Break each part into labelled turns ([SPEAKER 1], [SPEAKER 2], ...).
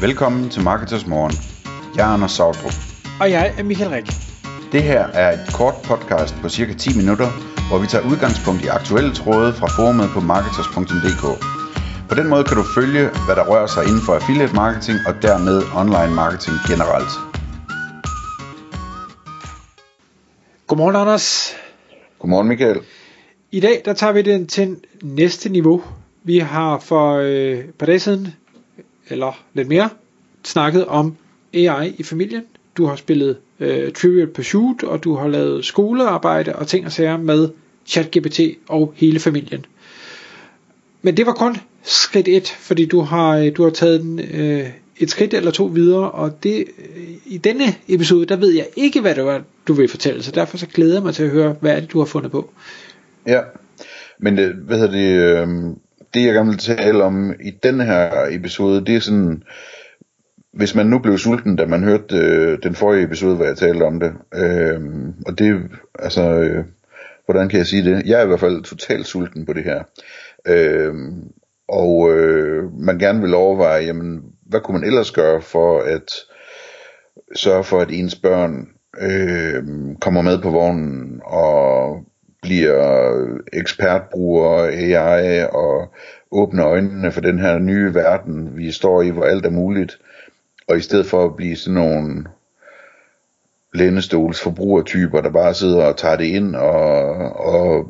[SPEAKER 1] Velkommen til Marketers Morgen. Jeg er Anders Sautrup.
[SPEAKER 2] Og jeg er Michael Rik.
[SPEAKER 1] Det her er et kort podcast på cirka 10 minutter, hvor vi tager udgangspunkt i aktuelle tråde fra forumet på marketers.dk. På den måde kan du følge, hvad der rører sig inden for affiliate marketing og dermed online marketing generelt.
[SPEAKER 2] Godmorgen, Anders.
[SPEAKER 1] Godmorgen Michael.
[SPEAKER 2] I dag der tager vi den til næste niveau. Vi har for øh, et par dage siden, eller lidt mere, snakket om AI i familien. Du har spillet øh, Trivial Pursuit, og du har lavet skolearbejde og ting og sager med ChatGPT og hele familien. Men det var kun skridt et, fordi du har, øh, du har taget den, øh, et skridt eller to videre, og det, øh, i denne episode, der ved jeg ikke, hvad det var, du vil fortælle, så derfor så glæder jeg mig til at høre, hvad er det, du har fundet på.
[SPEAKER 1] Ja, men det, hvad hedder det, øh, det jeg gerne vil tale om i den her episode, det er sådan, hvis man nu blev sulten, da man hørte øh, den forrige episode, hvor jeg talte om det, øh, og det, altså, øh, hvordan kan jeg sige det? Jeg er i hvert fald totalt sulten på det her. Øh, og øh, man gerne vil overveje, jamen, hvad kunne man ellers gøre for at sørge for, at ens børn øh, kommer med på vognen og bliver ekspertbruger AI og åbner øjnene for den her nye verden, vi står i, hvor alt er muligt, og i stedet for at blive sådan nogle lændestols forbrugertyper, der bare sidder og tager det ind, og, og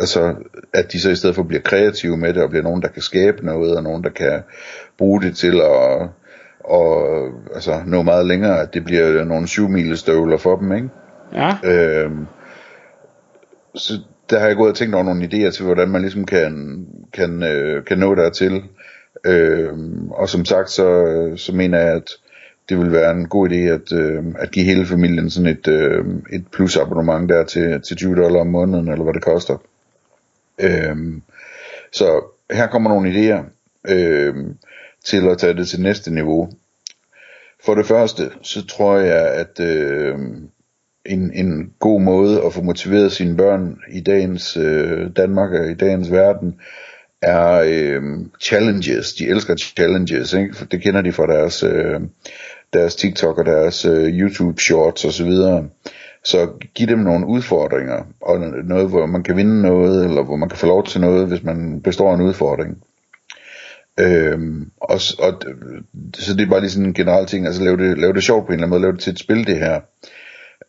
[SPEAKER 1] altså, at de så i stedet for bliver kreative med det, og bliver nogen, der kan skabe noget, og nogen, der kan bruge det til at og, altså, nå meget længere, at det bliver nogle syvmilestøvler for dem, ikke?
[SPEAKER 2] Ja.
[SPEAKER 1] Øhm, så der har jeg gået og tænkt over nogle idéer til, hvordan man ligesom kan, kan, øh, kan nå dertil. Øh, og som sagt, så, så mener jeg, at det vil være en god idé at, øh, at give hele familien sådan et, øh, et plus abonnement der til, til 20 dollar om måneden, eller hvad det koster. Øh, så her kommer nogle idéer øh, til at tage det til næste niveau. For det første, så tror jeg, at øh, en, en god måde at få motiveret sine børn i dagens øh, Danmark og i dagens verden, er øh, challenges. De elsker challenges, ikke? For det kender de fra deres, øh, deres TikTok og deres øh, YouTube shorts osv. Så, så giv dem nogle udfordringer, og noget, hvor man kan vinde noget, eller hvor man kan få lov til noget, hvis man består en udfordring. Øhm, og, og, så det er bare lige sådan en generel ting, altså lav det, lav det sjovt på en eller anden måde, lav det til et spil det her.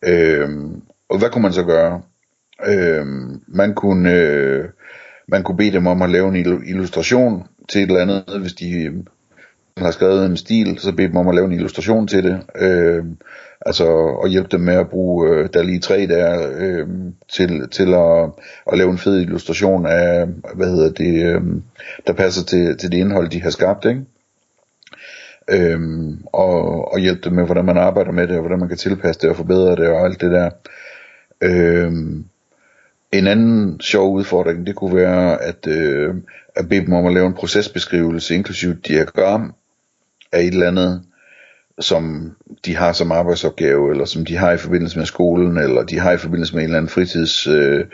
[SPEAKER 1] Øhm, og hvad kunne man så gøre? Øhm, man kunne øh, man kunne bede dem om at lave en illustration til et eller andet, hvis de øh, har skrevet en stil, så bede dem om at lave en illustration til det. Øhm, altså og hjælpe dem med at bruge øh, der lige tre der øh, til, til at, at lave en fed illustration af, hvad hedder det, øh, der passer til, til det indhold, de har skabt, ikke? Øhm, og, og hjælpe dem med, hvordan man arbejder med det, og hvordan man kan tilpasse det og forbedre det og alt det der. Øhm, en anden sjov udfordring, det kunne være at, øh, at bede dem om at lave en procesbeskrivelse, inklusive diagram af et eller andet, som de har som arbejdsopgave, eller som de har i forbindelse med skolen, eller de har i forbindelse med en eller anden fritids, øh,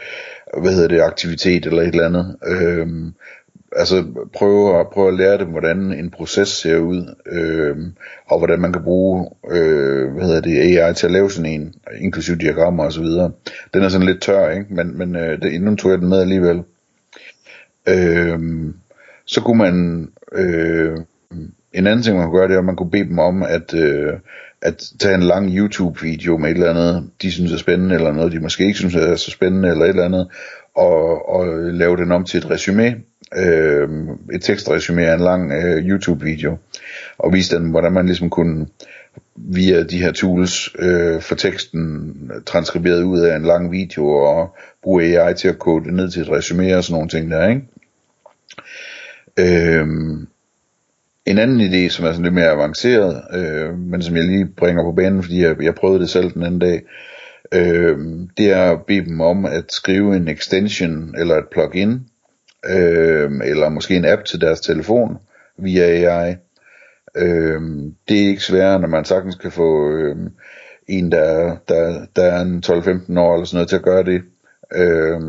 [SPEAKER 1] hvad hedder det, aktivitet, eller et eller andet. Øh, altså prøve at, prøve at lære dem, hvordan en proces ser ud, øh, og hvordan man kan bruge, øh, hvad hedder det, AI til at lave sådan en, inklusive diagrammer og så videre. Den er sådan lidt tør, ikke? Men, men øh, det, nu tog jeg den med alligevel. Øh, så kunne man, øh, en anden ting man kunne gøre, det er, at man kunne bede dem om at, øh, at tage en lang YouTube-video med et eller andet, de synes er spændende, eller noget, de måske ikke synes er så spændende, eller et eller andet, og, og lave den om til et resume, øh, et tekstresumé af en lang øh, YouTube-video, og viste dem, hvordan man ligesom kunne via de her tools øh, få teksten transkriberet ud af en lang video, og bruge AI til at kode det ned til et resume og sådan nogle ting der, ikke? Øh, en anden idé, som er sådan lidt mere avanceret, øh, men som jeg lige bringer på banen, fordi jeg, jeg prøvede det selv den anden dag, øh, det er at bede dem om at skrive en extension eller et plugin, øh, eller måske en app til deres telefon via AI. Øh, det er ikke sværere, når man sagtens kan få øh, en, der, der, der er en 12-15 år eller sådan noget til at gøre det. Øh,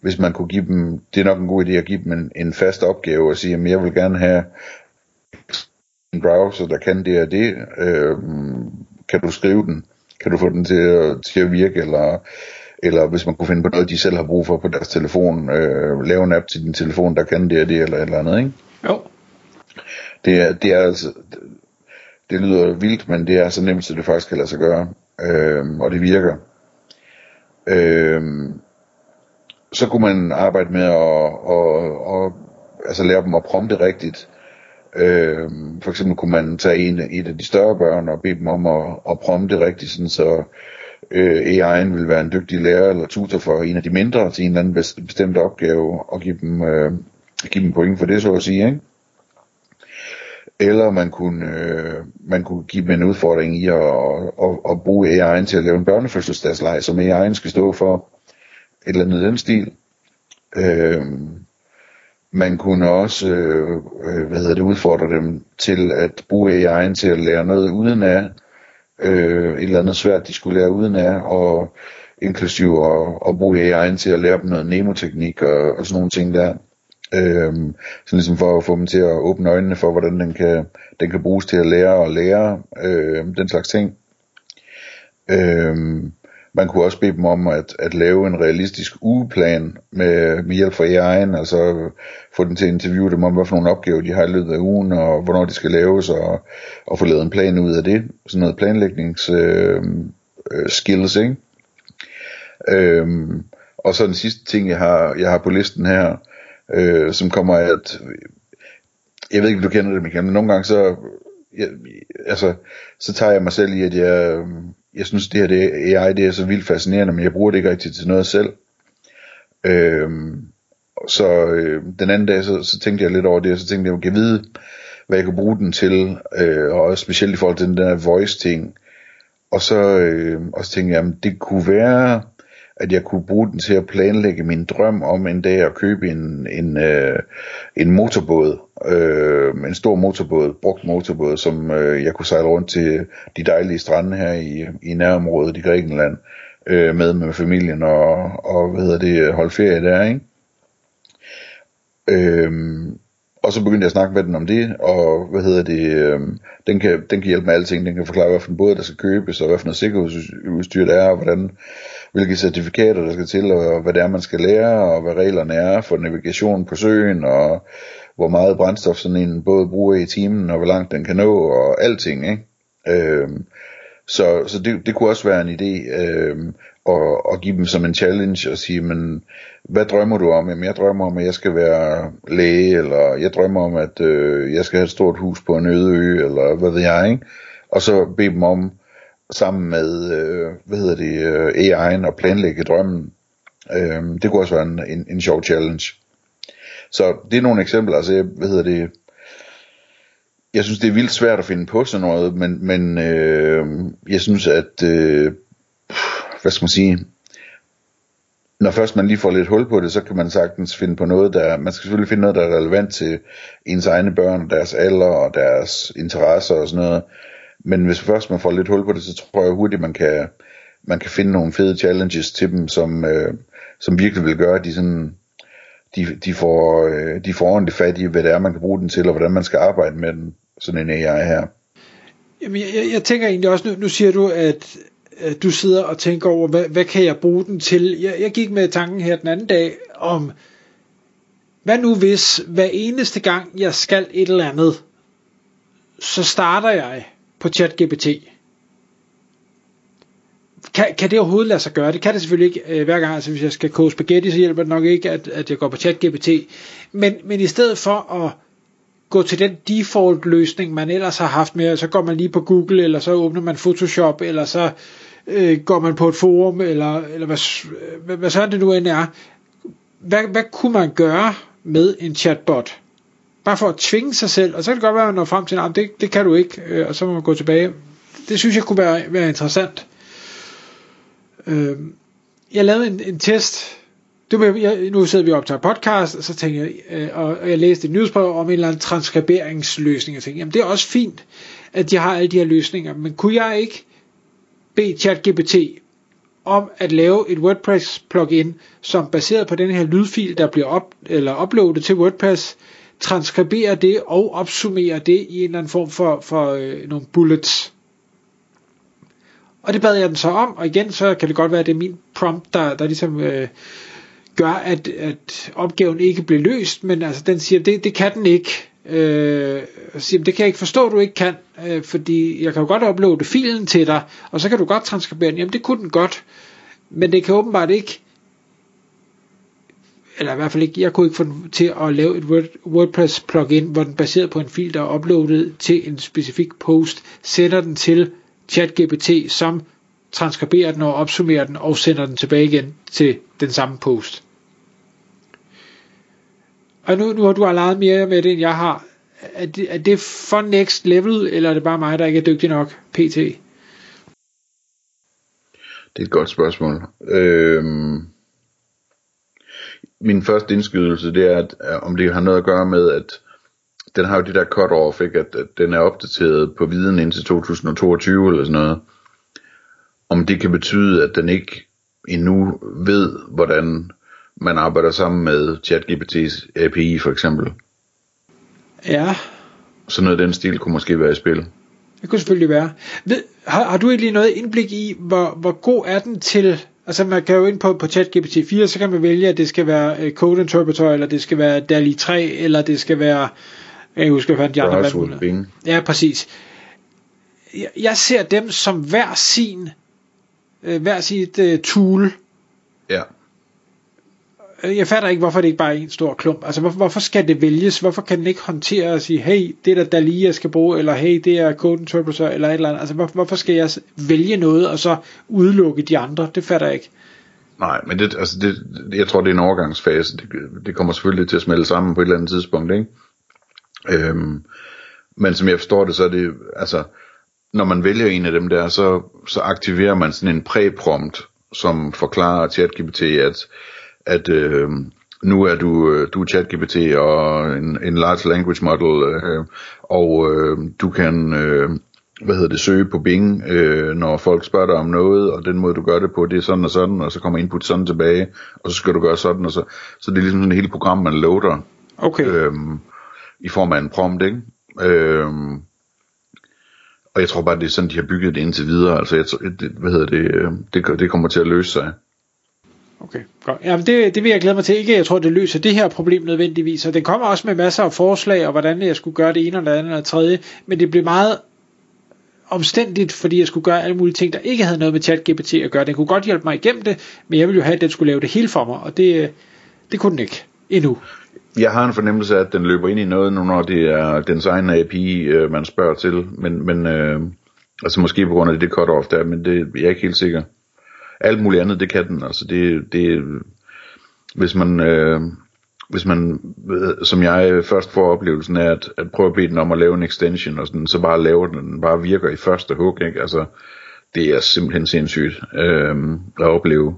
[SPEAKER 1] hvis man kunne give dem, det er nok en god idé at give dem en, en fast opgave og sige, at jeg vil gerne have en browser, der kan det og det, øh, kan du skrive den, kan du få den til at, til at virke, eller, eller hvis man kunne finde på noget, de selv har brug for på deres telefon, øh, lave en app til din telefon, der kan det og det, eller eller andet, ikke?
[SPEAKER 2] Jo.
[SPEAKER 1] Det er, det er altså, det lyder vildt, men det er så nemt, så det faktisk kan lade sig gøre, øh, og det virker. Øh, så kunne man arbejde med at, at, at, altså lære dem at prompte rigtigt. Øh, for eksempel kunne man tage en, et af de større børn og bede dem om at, at prompte rigtigt, sådan så øh, AI'en vil være en dygtig lærer eller tutor for en af de mindre til en eller anden bestemt opgave og give dem, øh, give dem point for det, så at sige. Ikke? Eller man kunne, øh, man kunne give dem en udfordring i at, at, at bruge AI'en til at lave en børnefødselsdagsleg, som AI'en skal stå for et eller andet den stil. Øh, man kunne også øh, øh, hvad hedder det, udfordre dem til at bruge AI'en til at lære noget uden af, øh, et eller andet svært, de skulle lære uden af, og inklusive at, at bruge AI'en til at lære dem noget nemoteknik og, og sådan nogle ting der. Øhm, så ligesom for at få dem til at åbne øjnene for, hvordan den kan, den kan bruges til at lære og lære øh, den slags ting. Øhm, man kunne også bede dem om at, at lave en realistisk ugeplan med, med hjælp fra AI'en, altså få dem til at interviewe dem om, hvad for nogle opgaver de har i løbet af ugen, og hvornår de skal laves, og, og få lavet en plan ud af det. Sådan noget planlægnings øh, skills, ikke? Øhm, og så den sidste ting, jeg har, jeg har på listen her, øh, som kommer af, at jeg ved ikke, om du kender det, Michael, men nogle gange så, jeg, altså, så tager jeg mig selv i, at jeg, jeg synes, det her det, AI det er så vildt fascinerende, men jeg bruger det ikke rigtig til noget selv. Øhm, så øh, den anden dag, så, så tænkte jeg lidt over det, og så tænkte jeg, jeg kan vide, hvad jeg kunne bruge den til, øh, og også specielt i forhold til den der voice ting. Og så, øh, og så tænkte jeg, at det kunne være, at jeg kunne bruge den til at planlægge min drøm om en dag at købe en, en, øh, en motorbåd, øh, en stor motorbåd, brugt motorbåd, som øh, jeg kunne sejle rundt til de dejlige strande her i, i nærområdet i Grækenland, øh, med med familien og, og hvad hedder det, holde ferie der, ikke? Øhm, og så begyndte jeg at snakke med den om det, og hvad hedder det, øhm, den, kan, den kan hjælpe med alting, den kan forklare, hvad for en båd der skal købes, og hvad for noget sikkerhedsudstyr der er, og hvordan, hvilke certifikater der skal til, og hvad det er, man skal lære, og hvad reglerne er for navigation på søen, og hvor meget brændstof sådan en båd bruger i timen, og hvor langt den kan nå, og alting, ikke? Øhm, så, så det, det kunne også være en idé øhm, at, at give dem som en challenge og sige, men hvad drømmer du om? Jamen jeg drømmer om, at jeg skal være læge, eller jeg drømmer om, at øh, jeg skal have et stort hus på en øde ø, eller hvad ved jeg, ikke? Og så bede dem om, sammen med, øh, hvad hedder det, øh, AI'en og planlægge drømmen. Øh, det kunne også være en, en, en sjov challenge. Så det er nogle eksempler, altså, hvad hedder det, jeg synes, det er vildt svært at finde på sådan noget, men, men øh, jeg synes, at, øh, hvad skal man sige, når først man lige får lidt hul på det, så kan man sagtens finde på noget, der, man skal selvfølgelig finde noget, der er relevant til ens egne børn, deres alder og deres interesser og sådan noget. Men hvis først man får lidt hul på det, så tror jeg hurtigt, man kan, man kan finde nogle fede challenges til dem, som, øh, som virkelig vil gøre, at de sådan, de, de, får, øh, de får ordentligt fat i, hvad det er, man kan bruge den til, og hvordan man skal arbejde med den sådan en AI her.
[SPEAKER 2] Jamen, jeg, jeg, jeg tænker egentlig også, nu, nu siger du, at, at du sidder og tænker over, hvad, hvad kan jeg bruge den til? Jeg, jeg gik med tanken her den anden dag om, hvad nu hvis hver eneste gang jeg skal et eller andet, så starter jeg på ChatGPT. Kan, kan det overhovedet lade sig gøre? Det kan det selvfølgelig ikke øh, hver gang. Altså hvis jeg skal koge spaghetti, så hjælper det nok ikke, at, at jeg går på ChatGPT. Men, men i stedet for at gå til den default løsning, man ellers har haft med, så går man lige på Google, eller så åbner man Photoshop, eller så øh, går man på et forum, eller, eller hvad, hvad, hvad sådan det nu end er. Hvad, hvad kunne man gøre med en chatbot? Bare for at tvinge sig selv, og så kan det godt være, at man når frem til, at det, det kan du ikke, øh, og så må man gå tilbage. Det synes jeg kunne være, være interessant. Øh, jeg lavede en, en test det var, jeg, nu sidder vi op til podcast, og så tænkte jeg, øh, og, og jeg læste et nyhedsbrev om en eller anden transkriberingsløsning, og tænkte, jamen det er også fint, at de har alle de her løsninger, men kunne jeg ikke bede ChatGPT om at lave et WordPress plugin, som baseret på den her lydfil, der bliver op, eller uploadet til WordPress, transkribere det og opsummere det i en eller anden form for, for øh, nogle bullets. Og det bad jeg den så om, og igen, så kan det godt være, at det er min prompt, der, der ligesom øh, gør, at, at opgaven ikke bliver løst, men altså den siger, det, det kan den ikke. Øh, siger, det kan jeg ikke forstå, du ikke kan, øh, fordi jeg kan jo godt uploade filen til dig, og så kan du godt transkribere den. Jamen det kunne den godt, men det kan åbenbart ikke eller i hvert fald ikke, jeg kunne ikke få den til at lave et Word, WordPress plugin, hvor den baseret på en fil, der er uploadet til en specifik post, sender den til ChatGPT, som transkriberer den og opsummerer den og sender den tilbage igen til den samme post. Og nu, nu har du leget mere med det, end jeg har. Er det, er det for next level, eller er det bare mig, der ikke er dygtig nok, PT?
[SPEAKER 1] Det er et godt spørgsmål. Øhm, min første indskydelse, det er, at, om det har noget at gøre med, at den har jo det der cut-off, ikke? At, at den er opdateret på viden indtil 2022 eller sådan noget. Om det kan betyde, at den ikke endnu ved, hvordan man arbejder sammen med ChatGPT's API for eksempel.
[SPEAKER 2] Ja.
[SPEAKER 1] Så noget den stil kunne måske være i spil.
[SPEAKER 2] Det kunne selvfølgelig være. Ved, har, har du egentlig noget indblik i, hvor, hvor god er den til Altså man kan jo ind på, på ChatGPT 4, så kan man vælge, at det skal være uh, Code Interpreter, eller det skal være DALI 3, eller det skal være, jeg husker hvad de andre valgmuligheder. Ja, præcis. Jeg, jeg ser dem som hver sin, uh, hver sit uh, tool.
[SPEAKER 1] Ja.
[SPEAKER 2] Øh, jeg fatter ikke, hvorfor det ikke bare er en stor klump. Altså, hvorfor, hvorfor skal det vælges? Hvorfor kan den ikke håndtere og sige, hey, det er der lige, jeg skal bruge, eller hey, det er Code Interpreter, eller et eller andet. Altså, hvor, hvorfor skal jeg vælge noget, og så udelukke de andre? Det fatter jeg ikke.
[SPEAKER 1] Nej, men det, altså det, jeg tror, det er en overgangsfase. Det, det kommer selvfølgelig til at smelte sammen på et eller andet tidspunkt, ikke? Øhm, men som jeg forstår det, så er det, altså, når man vælger en af dem der, så, så aktiverer man sådan en præprompt, som forklarer ChatGPT, at at øh, nu er du, øh, du er ChatGPT og en, en large language model, øh, og øh, du kan, øh, hvad hedder det, søge på Bing, øh, når folk spørger dig om noget, og den måde du gør det på, det er sådan og sådan, og så kommer input sådan tilbage, og så skal du gøre sådan og så. Så det er ligesom sådan et helt program, man loader.
[SPEAKER 2] Okay. Øh,
[SPEAKER 1] I form af en prompt, ikke? Øh, og jeg tror bare, det er sådan, de har bygget det indtil videre. Altså, jeg, det, hvad hedder det, øh, det, det kommer til at løse sig.
[SPEAKER 2] Okay, godt. Ja, det, det vil jeg glæde mig til. Ikke, jeg tror, det løser det her problem nødvendigvis. Og den kommer også med masser af forslag, og hvordan jeg skulle gøre det ene eller andet eller tredje. Men det blev meget omstændigt, fordi jeg skulle gøre alle mulige ting, der ikke havde noget med ChatGPT at gøre. Den kunne godt hjælpe mig igennem det, men jeg ville jo have, at den skulle lave det hele for mig, og det, det kunne den ikke endnu.
[SPEAKER 1] Jeg har en fornemmelse af, at den løber ind i noget nu, når det er den egen API, øh, man spørger til, men, men øh, altså måske på grund af det cut-off der, men det, jeg er ikke helt sikker alt muligt andet, det kan den. Altså det, det hvis man, øh, hvis man, øh, som jeg øh, først får oplevelsen af, at, at prøve at bede den om at lave en extension, og sådan, så bare laver den, den bare virker i første hug, ikke? Altså, det er simpelthen sindssygt øh, at opleve.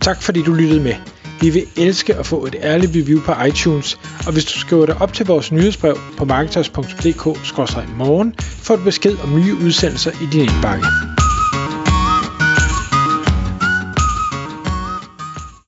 [SPEAKER 2] Tak fordi du lyttede med. Vi vil elske at få et ærligt review på iTunes, og hvis du skriver dig op til vores nyhedsbrev på marketers.dk-morgen, får du besked om nye udsendelser i din indbakke.